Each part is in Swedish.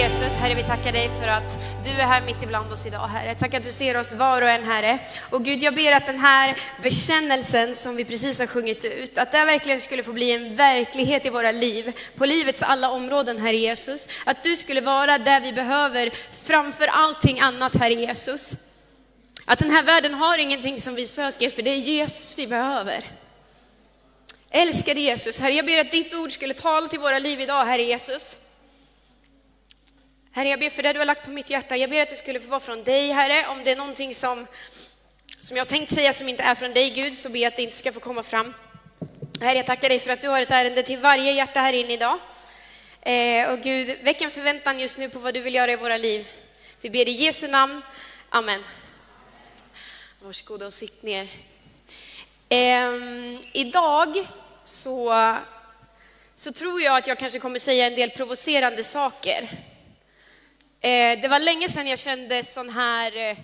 Jesus, Herre vi tackar dig för att du är här mitt ibland oss idag Herre. Tack att du ser oss var och en Herre. Och Gud jag ber att den här bekännelsen som vi precis har sjungit ut, att det verkligen skulle få bli en verklighet i våra liv, på livets alla områden Herre Jesus. Att du skulle vara där vi behöver framför allting annat Herre Jesus. Att den här världen har ingenting som vi söker, för det är Jesus vi behöver. Älskade Jesus, Herre jag ber att ditt ord skulle tala till våra liv idag Herre Jesus. Herre, jag ber för det du har lagt på mitt hjärta. Jag ber att det skulle få vara från dig, Herre. Om det är någonting som, som jag tänkt säga som inte är från dig, Gud, så ber jag att det inte ska få komma fram. Herre, jag tackar dig för att du har ett ärende till varje hjärta här inne idag. Eh, och Gud, väck en förväntan just nu på vad du vill göra i våra liv. Vi ber i Jesu namn. Amen. Varsågoda och sitt ner. Eh, idag så, så tror jag att jag kanske kommer säga en del provocerande saker. Eh, det var länge sedan jag kände sån här, eh,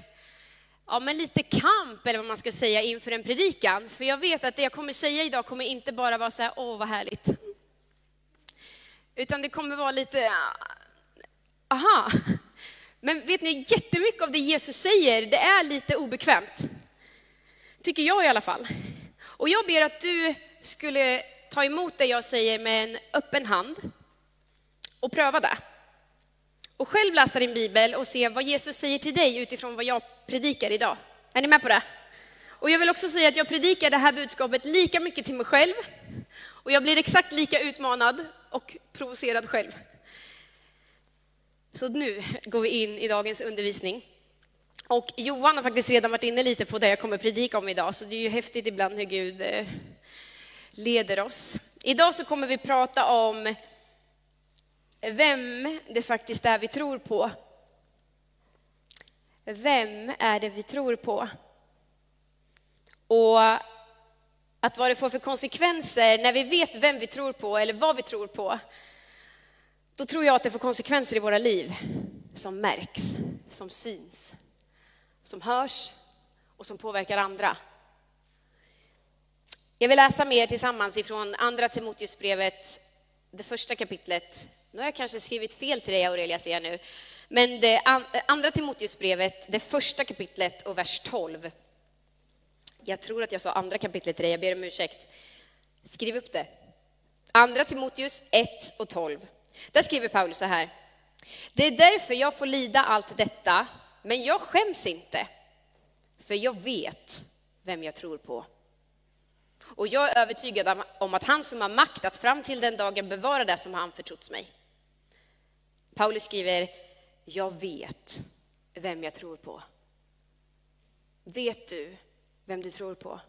ja men lite kamp eller vad man ska säga inför en predikan. För jag vet att det jag kommer säga idag kommer inte bara vara så här, åh vad härligt. Utan det kommer vara lite, ah, aha. Men vet ni, jättemycket av det Jesus säger, det är lite obekvämt. Tycker jag i alla fall. Och jag ber att du skulle ta emot det jag säger med en öppen hand och pröva det. Och själv läsa din bibel och se vad Jesus säger till dig utifrån vad jag predikar idag. Är ni med på det? Och jag vill också säga att jag predikar det här budskapet lika mycket till mig själv och jag blir exakt lika utmanad och provocerad själv. Så nu går vi in i dagens undervisning. Och Johan har faktiskt redan varit inne lite på det jag kommer predika om idag, så det är ju häftigt ibland hur Gud eh, leder oss. Idag så kommer vi prata om vem det faktiskt är vi tror på. Vem är det vi tror på? Och att vad det får för konsekvenser när vi vet vem vi tror på eller vad vi tror på, då tror jag att det får konsekvenser i våra liv som märks, som syns, som hörs och som påverkar andra. Jag vill läsa med er tillsammans ifrån Andra Timoteusbrevet, det första kapitlet, nu har jag kanske skrivit fel till dig Aurelia, ser jag nu. Men det eh, andra Timoteusbrevet, det första kapitlet och vers 12. Jag tror att jag sa andra kapitlet till dig, jag ber om ursäkt. Skriv upp det. Andra Timoteus 1 och 12. Där skriver Paulus så här. Det är därför jag får lida allt detta, men jag skäms inte. För jag vet vem jag tror på. Och jag är övertygad om att han som har makt att fram till den dagen bevara det som han förtrotts mig. Paulus skriver, jag vet vem jag tror på. Vet du vem du tror på?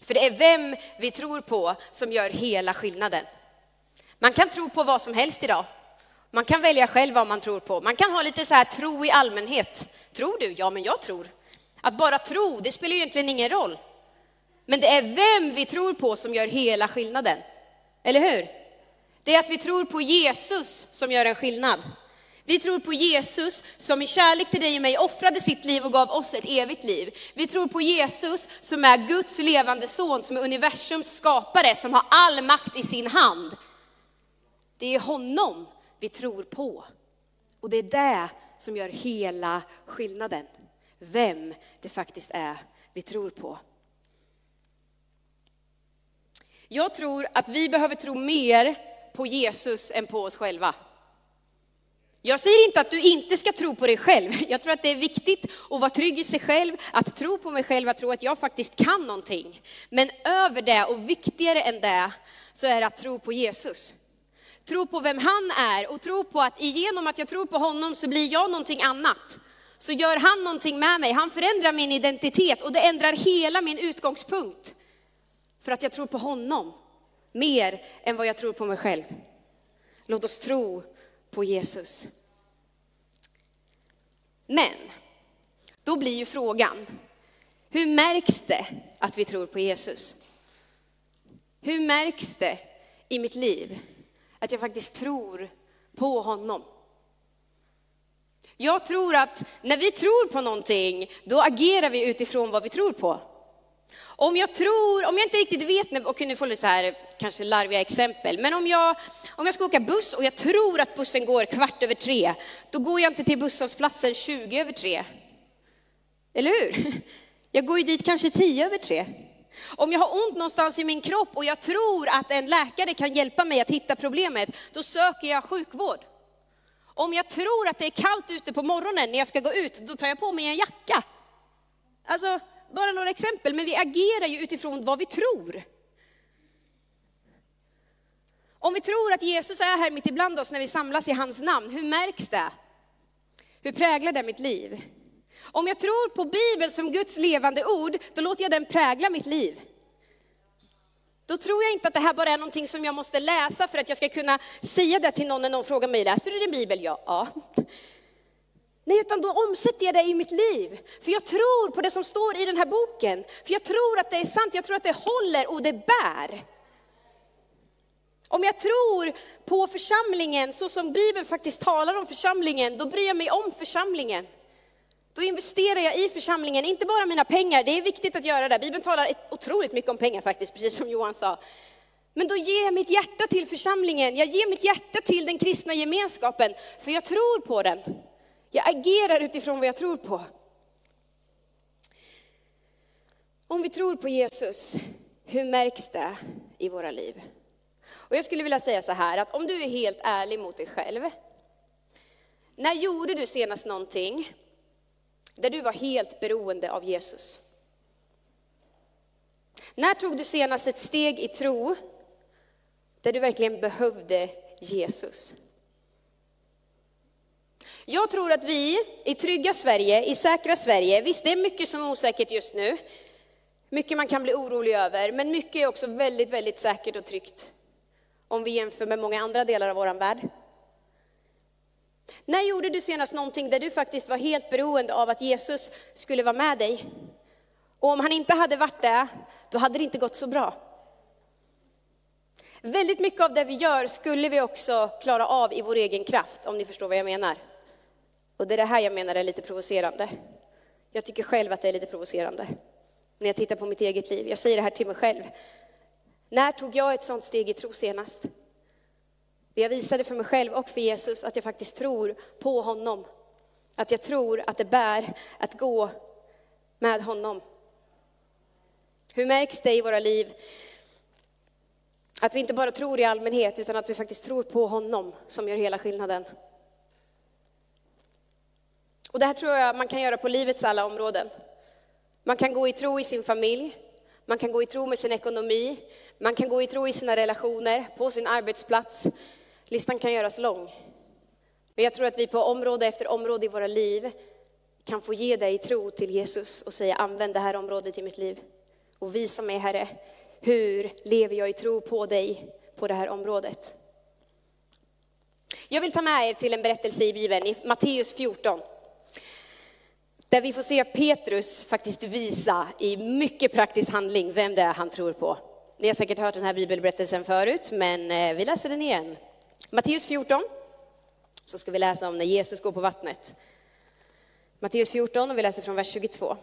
För det är vem vi tror på som gör hela skillnaden. Man kan tro på vad som helst idag. Man kan välja själv vad man tror på. Man kan ha lite så här tro i allmänhet. Tror du? Ja, men jag tror. Att bara tro, det spelar egentligen ingen roll. Men det är vem vi tror på som gör hela skillnaden. Eller hur? Det är att vi tror på Jesus som gör en skillnad. Vi tror på Jesus som i kärlek till dig och mig offrade sitt liv och gav oss ett evigt liv. Vi tror på Jesus som är Guds levande son, som är universums skapare, som har all makt i sin hand. Det är honom vi tror på. Och det är det som gör hela skillnaden. Vem det faktiskt är vi tror på. Jag tror att vi behöver tro mer på Jesus än på oss själva. Jag säger inte att du inte ska tro på dig själv. Jag tror att det är viktigt att vara trygg i sig själv, att tro på mig själv, att tro att jag faktiskt kan någonting. Men över det och viktigare än det så är det att tro på Jesus. Tro på vem han är och tro på att genom att jag tror på honom så blir jag någonting annat. Så gör han någonting med mig, han förändrar min identitet och det ändrar hela min utgångspunkt. För att jag tror på honom mer än vad jag tror på mig själv. Låt oss tro på Jesus. Men då blir ju frågan, hur märks det att vi tror på Jesus? Hur märks det i mitt liv att jag faktiskt tror på honom? Jag tror att när vi tror på någonting, då agerar vi utifrån vad vi tror på. Om jag tror, om jag inte riktigt vet, och kunde få lite så här, kanske larviga exempel, men om jag, om jag ska åka buss och jag tror att bussen går kvart över tre, då går jag inte till busshållplatsen 20 över tre. Eller hur? Jag går ju dit kanske 10 över tre. Om jag har ont någonstans i min kropp och jag tror att en läkare kan hjälpa mig att hitta problemet, då söker jag sjukvård. Om jag tror att det är kallt ute på morgonen när jag ska gå ut, då tar jag på mig en jacka. Alltså, bara några exempel, men vi agerar ju utifrån vad vi tror. Om vi tror att Jesus är här mitt ibland oss när vi samlas i hans namn, hur märks det? Hur präglar det mitt liv? Om jag tror på Bibeln som Guds levande ord, då låter jag den prägla mitt liv. Då tror jag inte att det här bara är någonting som jag måste läsa för att jag ska kunna säga det till någon när någon frågar mig, läser du din bibel? Ja. ja. Nej, utan då omsätter jag det i mitt liv. För jag tror på det som står i den här boken. För jag tror att det är sant, jag tror att det håller och det bär. Om jag tror på församlingen så som Bibeln faktiskt talar om församlingen, då bryr jag mig om församlingen. Då investerar jag i församlingen, inte bara mina pengar, det är viktigt att göra det. Bibeln talar otroligt mycket om pengar faktiskt, precis som Johan sa. Men då ger jag mitt hjärta till församlingen, jag ger mitt hjärta till den kristna gemenskapen, för jag tror på den. Jag agerar utifrån vad jag tror på. Om vi tror på Jesus, hur märks det i våra liv? Och jag skulle vilja säga så här, att om du är helt ärlig mot dig själv. När gjorde du senast någonting där du var helt beroende av Jesus? När tog du senast ett steg i tro där du verkligen behövde Jesus? Jag tror att vi i trygga Sverige, i säkra Sverige, visst det är mycket som är osäkert just nu, mycket man kan bli orolig över, men mycket är också väldigt, väldigt säkert och tryggt om vi jämför med många andra delar av vår värld. När gjorde du senast någonting där du faktiskt var helt beroende av att Jesus skulle vara med dig? Och om han inte hade varit det, då hade det inte gått så bra. Väldigt mycket av det vi gör skulle vi också klara av i vår egen kraft, om ni förstår vad jag menar. Och det är det här jag menar är lite provocerande. Jag tycker själv att det är lite provocerande när jag tittar på mitt eget liv. Jag säger det här till mig själv. När tog jag ett sånt steg i tro senast? Det jag visade för mig själv och för Jesus att jag faktiskt tror på honom. Att jag tror att det bär att gå med honom. Hur märks det i våra liv att vi inte bara tror i allmänhet utan att vi faktiskt tror på honom som gör hela skillnaden? Och det här tror jag man kan göra på livets alla områden. Man kan gå i tro i sin familj, man kan gå i tro med sin ekonomi, man kan gå i tro i sina relationer, på sin arbetsplats. Listan kan göras lång. Men jag tror att vi på område efter område i våra liv kan få ge dig tro till Jesus och säga använd det här området i mitt liv. Och visa mig Herre, hur lever jag i tro på dig på det här området? Jag vill ta med er till en berättelse i Bibeln, i Matteus 14. Där vi får se Petrus faktiskt visa i mycket praktisk handling vem det är han tror på. Ni har säkert hört den här bibelberättelsen förut, men eh, vi läser den igen. Matteus 14, så ska vi läsa om när Jesus går på vattnet. Matteus 14 och vi läser från vers 22.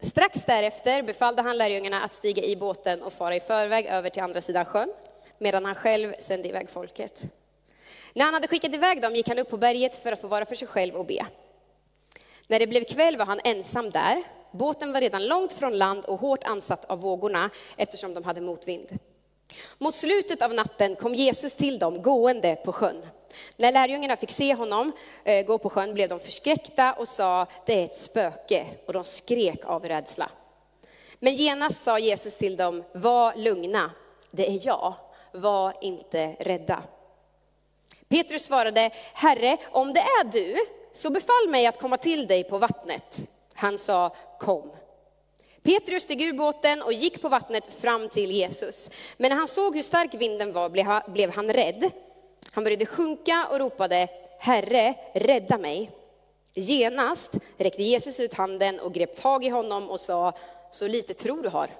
Strax därefter befallde han lärjungarna att stiga i båten och fara i förväg över till andra sidan sjön, medan han själv sände iväg folket. När han hade skickat iväg dem gick han upp på berget för att få vara för sig själv och be. När det blev kväll var han ensam där. Båten var redan långt från land och hårt ansatt av vågorna eftersom de hade motvind. Mot slutet av natten kom Jesus till dem gående på sjön. När lärjungarna fick se honom eh, gå på sjön blev de förskräckta och sa, det är ett spöke, och de skrek av rädsla. Men genast sa Jesus till dem, var lugna, det är jag, var inte rädda. Petrus svarade, Herre, om det är du, så befall mig att komma till dig på vattnet. Han sa, kom. Petrus steg ur båten och gick på vattnet fram till Jesus. Men när han såg hur stark vinden var blev han rädd. Han började sjunka och ropade, Herre, rädda mig. Genast räckte Jesus ut handen och grep tag i honom och sa, så lite tro du har.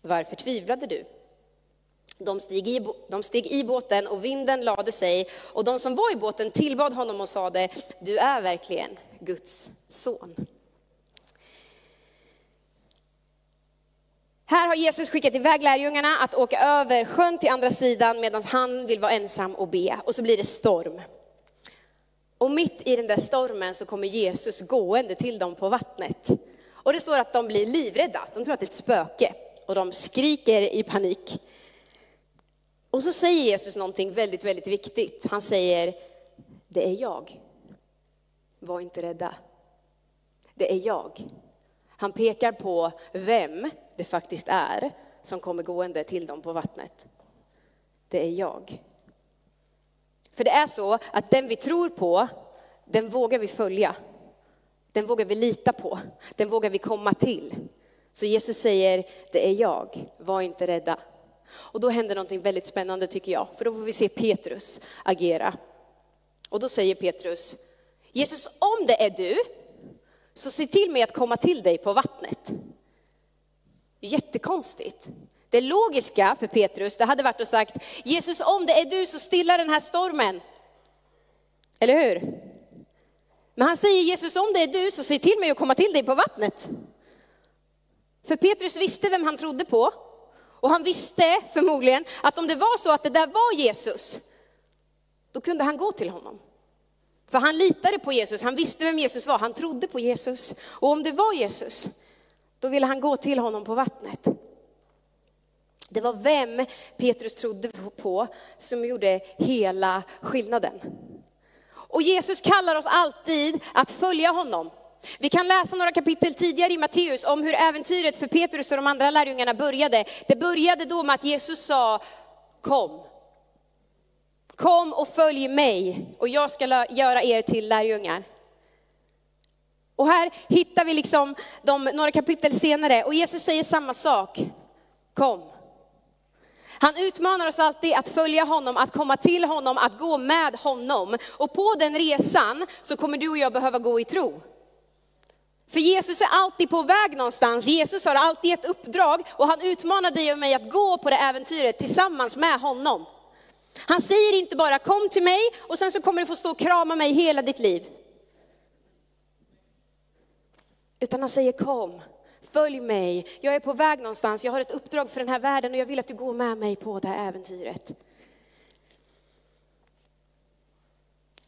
Varför tvivlade du? De steg, i, de steg i båten och vinden lade sig och de som var i båten tillbad honom och sade, du är verkligen Guds son. Här har Jesus skickat iväg lärjungarna att åka över sjön till andra sidan medan han vill vara ensam och be. Och så blir det storm. Och mitt i den där stormen så kommer Jesus gående till dem på vattnet. Och det står att de blir livrädda, de tror att det är ett spöke. Och de skriker i panik. Och så säger Jesus någonting väldigt, väldigt viktigt. Han säger, det är jag. Var inte rädda. Det är jag. Han pekar på vem det faktiskt är som kommer gående till dem på vattnet. Det är jag. För det är så att den vi tror på, den vågar vi följa. Den vågar vi lita på. Den vågar vi komma till. Så Jesus säger, det är jag, var inte rädda. Och då händer någonting väldigt spännande tycker jag, för då får vi se Petrus agera. Och då säger Petrus, Jesus om det är du, så se till mig att komma till dig på vattnet. Jättekonstigt. Det logiska för Petrus, det hade varit att sagt, Jesus om det är du så stilla den här stormen. Eller hur? Men han säger Jesus om det är du så se till mig att komma till dig på vattnet. För Petrus visste vem han trodde på. Och han visste förmodligen att om det var så att det där var Jesus, då kunde han gå till honom. För han litade på Jesus, han visste vem Jesus var, han trodde på Jesus. Och om det var Jesus, då ville han gå till honom på vattnet. Det var vem Petrus trodde på som gjorde hela skillnaden. Och Jesus kallar oss alltid att följa honom. Vi kan läsa några kapitel tidigare i Matteus om hur äventyret för Petrus och de andra lärjungarna började. Det började då med att Jesus sa, kom. Kom och följ mig och jag ska göra er till lärjungar. Och här hittar vi liksom de, några kapitel senare och Jesus säger samma sak. Kom. Han utmanar oss alltid att följa honom, att komma till honom, att gå med honom. Och på den resan så kommer du och jag behöva gå i tro. För Jesus är alltid på väg någonstans. Jesus har alltid ett uppdrag och han utmanar dig och mig att gå på det äventyret tillsammans med honom. Han säger inte bara kom till mig och sen så kommer du få stå och krama mig hela ditt liv. Utan han säger kom, följ mig, jag är på väg någonstans, jag har ett uppdrag för den här världen och jag vill att du går med mig på det här äventyret.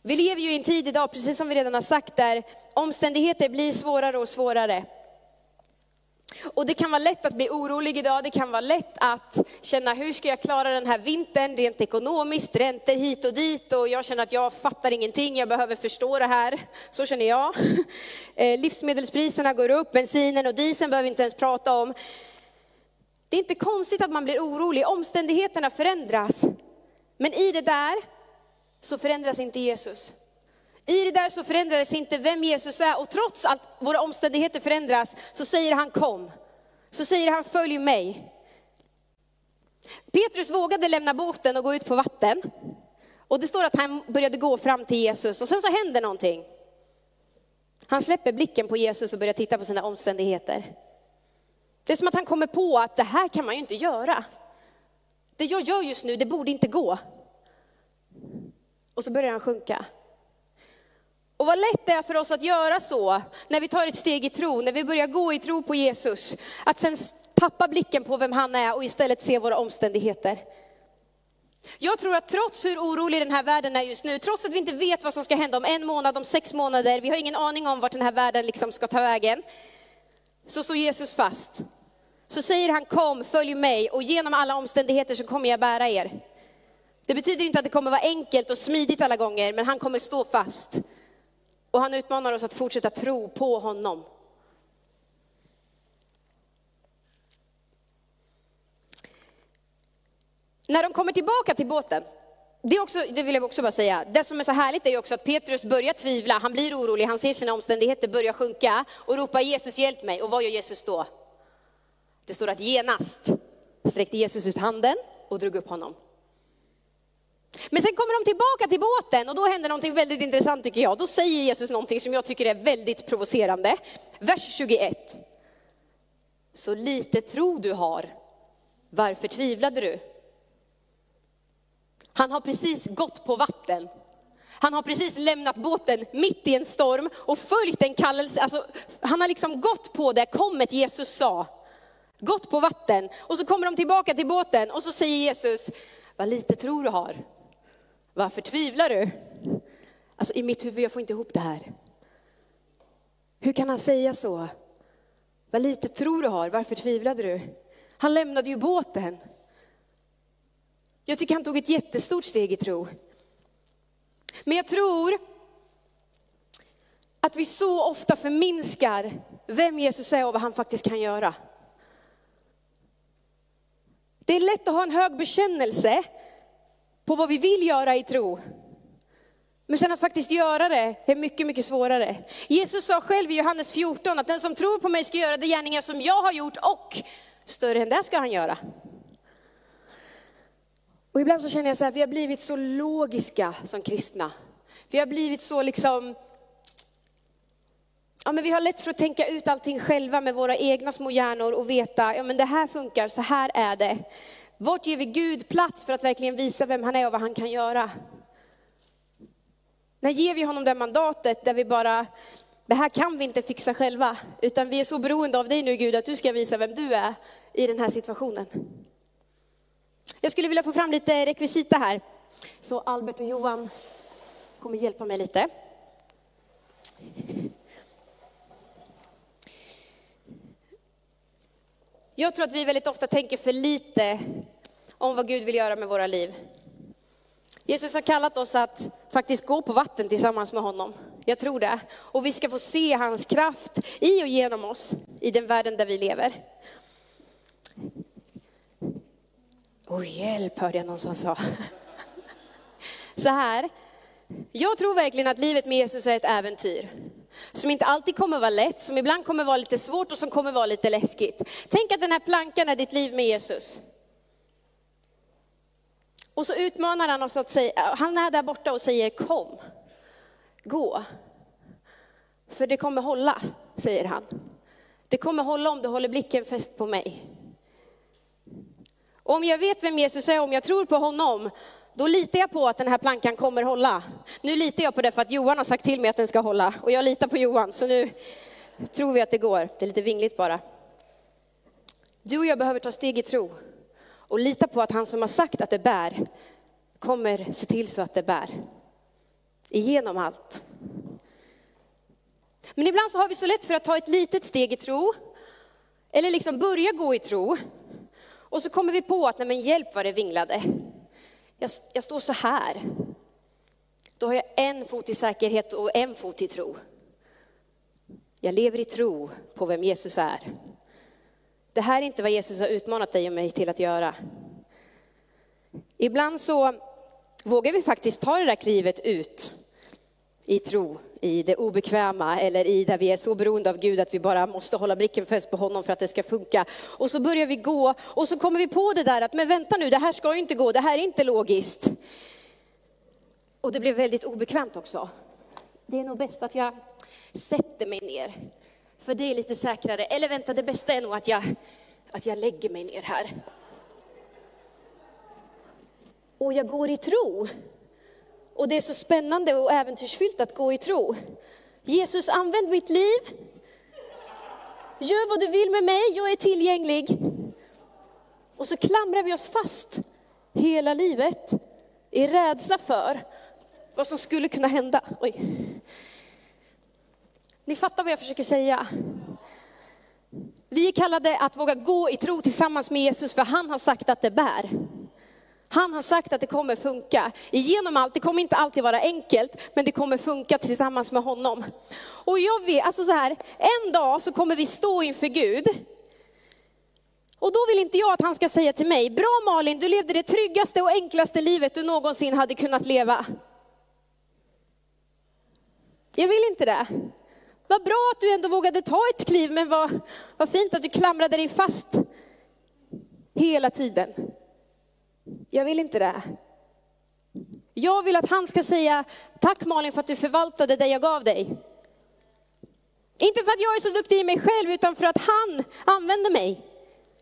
Vi lever ju i en tid idag, precis som vi redan har sagt, där omständigheter blir svårare och svårare. Och det kan vara lätt att bli orolig idag, det kan vara lätt att känna hur ska jag klara den här vintern rent ekonomiskt, räntor hit och dit och jag känner att jag fattar ingenting, jag behöver förstå det här. Så känner jag. Eh, livsmedelspriserna går upp, bensinen och dieseln behöver vi inte ens prata om. Det är inte konstigt att man blir orolig, omständigheterna förändras. Men i det där så förändras inte Jesus. I det där så förändrades inte vem Jesus är och trots att våra omständigheter förändras så säger han kom. Så säger han följ mig. Petrus vågade lämna båten och gå ut på vatten. Och det står att han började gå fram till Jesus och sen så händer någonting. Han släpper blicken på Jesus och börjar titta på sina omständigheter. Det är som att han kommer på att det här kan man ju inte göra. Det jag gör just nu, det borde inte gå. Och så börjar han sjunka. Och vad lätt det är för oss att göra så, när vi tar ett steg i tro, när vi börjar gå i tro på Jesus. Att sen tappa blicken på vem han är och istället se våra omständigheter. Jag tror att trots hur orolig den här världen är just nu, trots att vi inte vet vad som ska hända om en månad, om sex månader, vi har ingen aning om vart den här världen liksom ska ta vägen, så står Jesus fast. Så säger han kom, följ mig och genom alla omständigheter så kommer jag bära er. Det betyder inte att det kommer vara enkelt och smidigt alla gånger, men han kommer stå fast. Och han utmanar oss att fortsätta tro på honom. När de kommer tillbaka till båten, det, också, det vill jag också bara säga, det som är så härligt är också att Petrus börjar tvivla, han blir orolig, han ser sina omständigheter börja sjunka och ropar Jesus hjälp mig. Och vad gör Jesus då? Det står att genast sträckte Jesus ut handen och drog upp honom. Men sen kommer de tillbaka till båten och då händer någonting väldigt intressant tycker jag. Då säger Jesus någonting som jag tycker är väldigt provocerande. Vers 21. Så lite tro du har, varför tvivlade du? Han har precis gått på vatten. Han har precis lämnat båten mitt i en storm och följt en kallelse. Alltså, han har liksom gått på det kommet Jesus sa. gått på vatten och så kommer de tillbaka till båten och så säger Jesus, vad lite tro du har. Varför tvivlar du? Alltså i mitt huvud, jag får inte ihop det här. Hur kan han säga så? Vad lite tro du har, varför tvivlade du? Han lämnade ju båten. Jag tycker han tog ett jättestort steg i tro. Men jag tror att vi så ofta förminskar vem Jesus är och vad han faktiskt kan göra. Det är lätt att ha en hög bekännelse på vad vi vill göra i tro. Men sen att faktiskt göra det är mycket, mycket svårare. Jesus sa själv i Johannes 14 att den som tror på mig ska göra de gärningar som jag har gjort och större än det ska han göra. Och ibland så känner jag så här, vi har blivit så logiska som kristna. Vi har blivit så liksom, ja men vi har lätt för att tänka ut allting själva med våra egna små hjärnor och veta, ja men det här funkar, så här är det. Vart ger vi Gud plats för att verkligen visa vem han är och vad han kan göra? När ger vi honom det mandatet där vi bara, det här kan vi inte fixa själva, utan vi är så beroende av dig nu Gud att du ska visa vem du är i den här situationen. Jag skulle vilja få fram lite rekvisita här. Så Albert och Johan kommer hjälpa mig lite. Jag tror att vi väldigt ofta tänker för lite om vad Gud vill göra med våra liv. Jesus har kallat oss att faktiskt gå på vatten tillsammans med honom. Jag tror det. Och vi ska få se hans kraft i och genom oss i den världen där vi lever. Oj, hjälp hörde jag någon som sa. Så här, jag tror verkligen att livet med Jesus är ett äventyr. Som inte alltid kommer vara lätt, som ibland kommer vara lite svårt och som kommer vara lite läskigt. Tänk att den här plankan är ditt liv med Jesus. Och så utmanar han oss att säga, han är där borta och säger kom, gå. För det kommer hålla, säger han. Det kommer hålla om du håller blicken fäst på mig. Och om jag vet vem Jesus är, om jag tror på honom, då litar jag på att den här plankan kommer hålla. Nu litar jag på det för att Johan har sagt till mig att den ska hålla. Och jag litar på Johan, så nu tror vi att det går. Det är lite vingligt bara. Du och jag behöver ta steg i tro och lita på att han som har sagt att det bär kommer se till så att det bär. Igenom allt. Men ibland så har vi så lätt för att ta ett litet steg i tro, eller liksom börja gå i tro. Och så kommer vi på att, nej men hjälp vad det vinglade. Jag, jag står så här. Då har jag en fot i säkerhet och en fot i tro. Jag lever i tro på vem Jesus är. Det här är inte vad Jesus har utmanat dig och mig till att göra. Ibland så vågar vi faktiskt ta det där klivet ut i tro, i det obekväma eller i där vi är så beroende av Gud att vi bara måste hålla blicken fäst på honom för att det ska funka. Och så börjar vi gå och så kommer vi på det där att men vänta nu, det här ska ju inte gå, det här är inte logiskt. Och det blir väldigt obekvämt också. Det är nog bäst att jag sätter mig ner för det är lite säkrare. Eller vänta, det bästa är nog att jag, att jag lägger mig ner här. Och jag går i tro. Och det är så spännande och äventyrsfyllt att gå i tro. Jesus, använd mitt liv. Gör vad du vill med mig, jag är tillgänglig. Och så klamrar vi oss fast hela livet i rädsla för vad som skulle kunna hända. Oj. Ni fattar vad jag försöker säga. Vi är kallade att våga gå i tro tillsammans med Jesus, för han har sagt att det bär. Han har sagt att det kommer funka. Igenom allt, det kommer inte alltid vara enkelt, men det kommer funka tillsammans med honom. Och jag vet, alltså så här, en dag så kommer vi stå inför Gud. Och då vill inte jag att han ska säga till mig, bra Malin, du levde det tryggaste och enklaste livet du någonsin hade kunnat leva. Jag vill inte det. Vad bra att du ändå vågade ta ett kliv, men vad, vad fint att du klamrade dig fast hela tiden. Jag vill inte det. Jag vill att han ska säga, tack Malin för att du förvaltade det jag gav dig. Inte för att jag är så duktig i mig själv, utan för att han använder mig.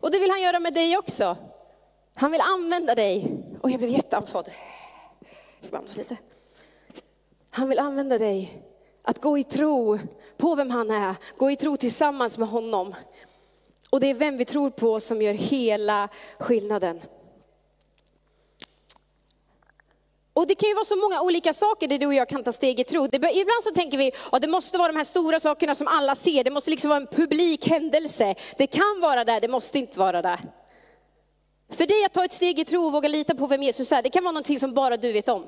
Och det vill han göra med dig också. Han vill använda dig. Och jag blev jätteandfådd. Han vill använda dig att gå i tro på vem han är, gå i tro tillsammans med honom. Och det är vem vi tror på som gör hela skillnaden. Och det kan ju vara så många olika saker där du och jag kan ta steg i tro. Det, ibland så tänker vi att det måste vara de här stora sakerna som alla ser. Det måste liksom vara en publik händelse. Det kan vara där, det måste inte vara där. För dig att ta ett steg i tro och våga lita på vem Jesus är, det kan vara någonting som bara du vet om.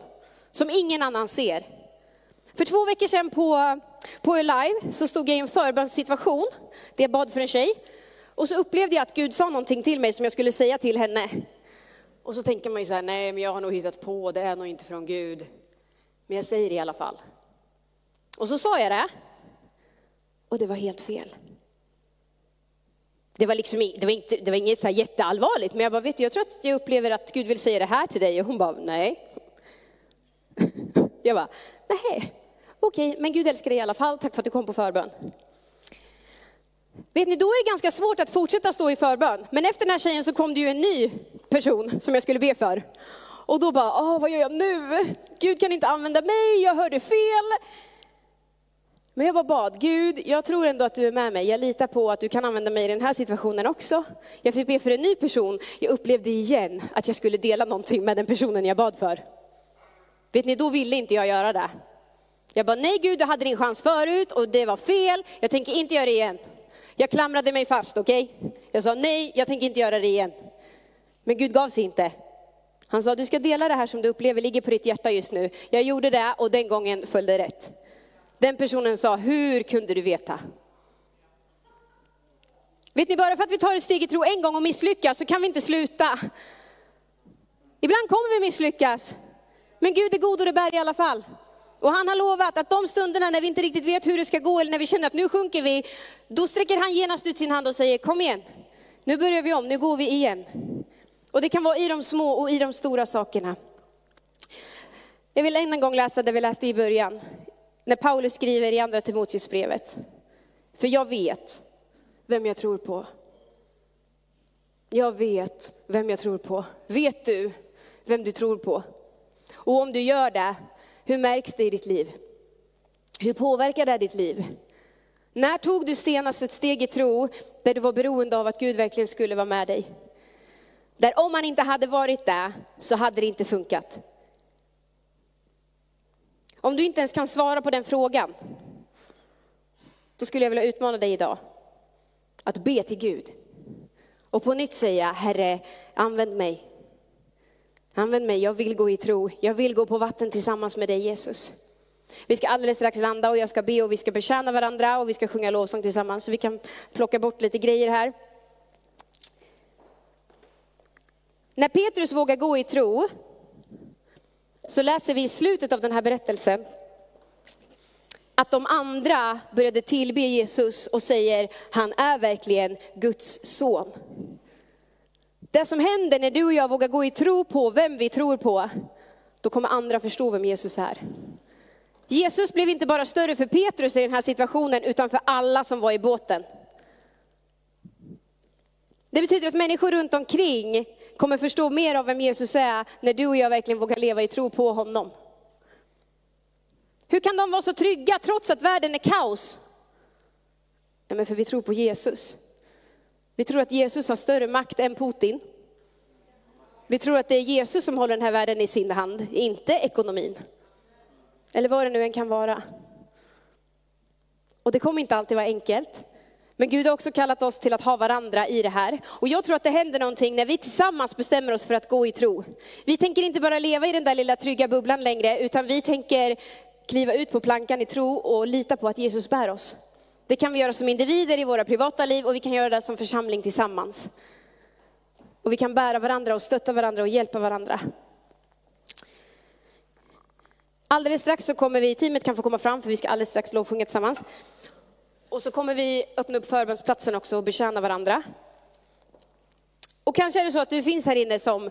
Som ingen annan ser. För två veckor sedan på, på Live så stod jag i en förbönssituation, där jag bad för en tjej. Och så upplevde jag att Gud sa någonting till mig som jag skulle säga till henne. Och så tänker man ju så här, nej men jag har nog hittat på, det är nog inte från Gud. Men jag säger det i alla fall. Och så sa jag det. Och det var helt fel. Det var, liksom, det var, inte, det var inget så jätteallvarligt, men jag bara, vet du, jag tror att jag upplever att Gud vill säga det här till dig. Och hon bara, nej. Jag bara, nej, okej, men Gud älskar dig i alla fall, tack för att du kom på förbön. Vet ni, då är det ganska svårt att fortsätta stå i förbön. Men efter den här tjejen så kom det ju en ny person som jag skulle be för. Och då bara, Åh, vad gör jag nu? Gud kan inte använda mig, jag hörde fel. Men jag bara bad, Gud, jag tror ändå att du är med mig. Jag litar på att du kan använda mig i den här situationen också. Jag fick be för en ny person. Jag upplevde igen att jag skulle dela någonting med den personen jag bad för. Vet ni, då ville inte jag göra det. Jag bara, nej Gud, du hade din chans förut och det var fel. Jag tänker inte göra det igen. Jag klamrade mig fast, okej? Okay? Jag sa nej, jag tänker inte göra det igen. Men Gud gav sig inte. Han sa, du ska dela det här som du upplever ligger på ditt hjärta just nu. Jag gjorde det och den gången föll det rätt. Den personen sa, hur kunde du veta? Vet ni, bara för att vi tar ett steg i tro en gång och misslyckas så kan vi inte sluta. Ibland kommer vi misslyckas. Men Gud är god och det bär i alla fall. Och han har lovat att de stunderna när vi inte riktigt vet hur det ska gå eller när vi känner att nu sjunker vi, då sträcker han genast ut sin hand och säger kom igen, nu börjar vi om, nu går vi igen. Och det kan vara i de små och i de stora sakerna. Jag vill än en gång läsa det vi läste i början, när Paulus skriver i andra Timoteusbrevet. För jag vet vem jag tror på. Jag vet vem jag tror på. Vet du vem du tror på? Och om du gör det, hur märks det i ditt liv? Hur påverkar det ditt liv? När tog du senast ett steg i tro där du var beroende av att Gud verkligen skulle vara med dig? Där om han inte hade varit där så hade det inte funkat. Om du inte ens kan svara på den frågan, då skulle jag vilja utmana dig idag att be till Gud. Och på nytt säga, Herre, använd mig. Använd mig, jag vill gå i tro. Jag vill gå på vatten tillsammans med dig Jesus. Vi ska alldeles strax landa och jag ska be och vi ska betjäna varandra och vi ska sjunga lovsång tillsammans. Så vi kan plocka bort lite grejer här. När Petrus vågar gå i tro, så läser vi i slutet av den här berättelsen att de andra började tillbe Jesus och säger, han är verkligen Guds son. Det som händer när du och jag vågar gå i tro på vem vi tror på, då kommer andra förstå vem Jesus är. Jesus blev inte bara större för Petrus i den här situationen, utan för alla som var i båten. Det betyder att människor runt omkring kommer förstå mer av vem Jesus är, när du och jag verkligen vågar leva i tro på honom. Hur kan de vara så trygga trots att världen är kaos? Nej, men för vi tror på Jesus. Vi tror att Jesus har större makt än Putin. Vi tror att det är Jesus som håller den här världen i sin hand, inte ekonomin. Eller vad det nu än kan vara. Och det kommer inte alltid vara enkelt. Men Gud har också kallat oss till att ha varandra i det här. Och jag tror att det händer någonting när vi tillsammans bestämmer oss för att gå i tro. Vi tänker inte bara leva i den där lilla trygga bubblan längre, utan vi tänker kliva ut på plankan i tro och lita på att Jesus bär oss. Det kan vi göra som individer i våra privata liv och vi kan göra det som församling tillsammans. Och vi kan bära varandra och stötta varandra och hjälpa varandra. Alldeles strax så kommer vi, teamet kan få komma fram för vi ska alldeles strax lovsjunga tillsammans. Och så kommer vi öppna upp förbönsplatsen också och betjäna varandra. Och kanske är det så att du finns här inne som,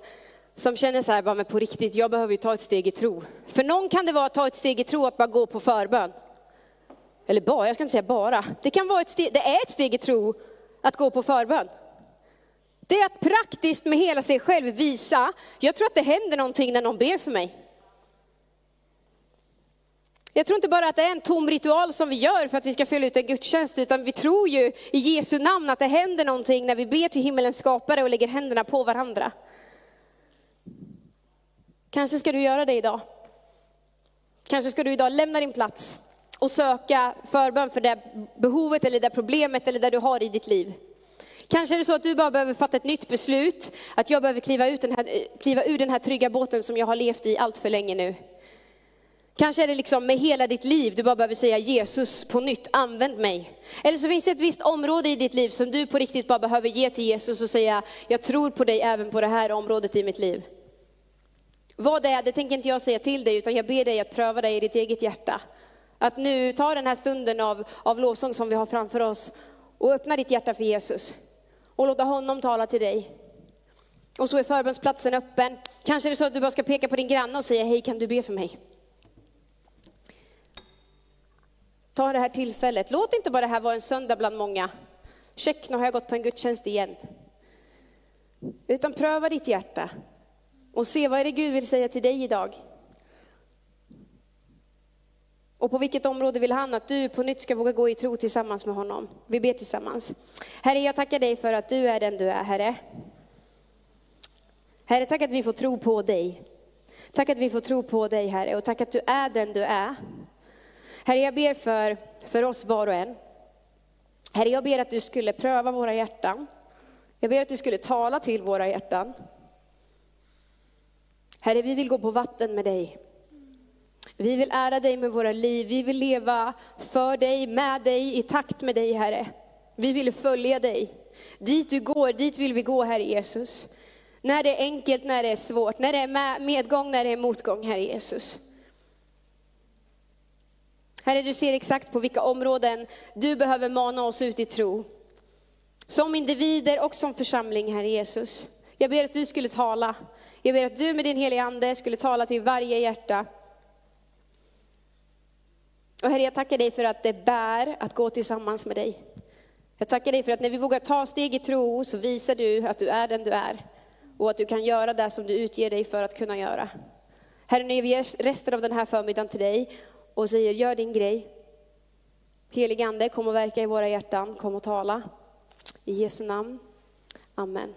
som känner så här, bara, men på riktigt, jag behöver ju ta ett steg i tro. För någon kan det vara att ta ett steg i tro att bara gå på förbön. Eller bara, jag ska inte säga bara. Det kan vara ett steg, det är ett steg i tro att gå på förbön. Det är att praktiskt med hela sig själv visa, jag tror att det händer någonting när någon ber för mig. Jag tror inte bara att det är en tom ritual som vi gör för att vi ska fylla ut en gudstjänst, utan vi tror ju i Jesu namn att det händer någonting när vi ber till himmelens skapare och lägger händerna på varandra. Kanske ska du göra det idag. Kanske ska du idag lämna din plats och söka förbön för det behovet eller det problemet eller det du har i ditt liv. Kanske är det så att du bara behöver fatta ett nytt beslut, att jag behöver kliva, ut den här, kliva ur den här trygga båten som jag har levt i allt för länge nu. Kanske är det liksom med hela ditt liv, du bara behöver säga Jesus på nytt, använd mig. Eller så finns det ett visst område i ditt liv som du på riktigt bara behöver ge till Jesus och säga, jag tror på dig även på det här området i mitt liv. Vad det är, det tänker inte jag säga till dig, utan jag ber dig att pröva det i ditt eget hjärta. Att nu ta den här stunden av, av lovsång som vi har framför oss och öppna ditt hjärta för Jesus. Och låta honom tala till dig. Och så är förbönsplatsen öppen. Kanske är det så att du bara ska peka på din granne och säga, hej kan du be för mig? Ta det här tillfället. Låt inte bara det här vara en söndag bland många. Check, nu har jag gått på en gudstjänst igen. Utan pröva ditt hjärta och se vad är det Gud vill säga till dig idag. Och på vilket område vill han att du på nytt ska våga gå i tro tillsammans med honom? Vi ber tillsammans. Herre, jag tackar dig för att du är den du är, Herre. Herre, tack att vi får tro på dig. Tack att vi får tro på dig, Herre, och tack att du är den du är. Herre, jag ber för, för oss var och en. Herre, jag ber att du skulle pröva våra hjärtan. Jag ber att du skulle tala till våra hjärtan. Herre, vi vill gå på vatten med dig. Vi vill ära dig med våra liv. Vi vill leva för dig, med dig, i takt med dig, Herre. Vi vill följa dig. Dit du går, dit vill vi gå, Herre Jesus. När det är enkelt, när det är svårt, när det är medgång, när det är motgång, Herre Jesus. Herre, du ser exakt på vilka områden du behöver mana oss ut i tro. Som individer och som församling, Herre Jesus. Jag ber att du skulle tala. Jag ber att du med din heliga Ande skulle tala till varje hjärta. Och Herre, jag tackar dig för att det bär att gå tillsammans med dig. Jag tackar dig för att när vi vågar ta steg i tro så visar du att du är den du är. Och att du kan göra det som du utger dig för att kunna göra. Herre, nu ger vi resten av den här förmiddagen till dig och säger gör din grej. Helige Ande, kom och verka i våra hjärtan, kom och tala. I Jesu namn. Amen.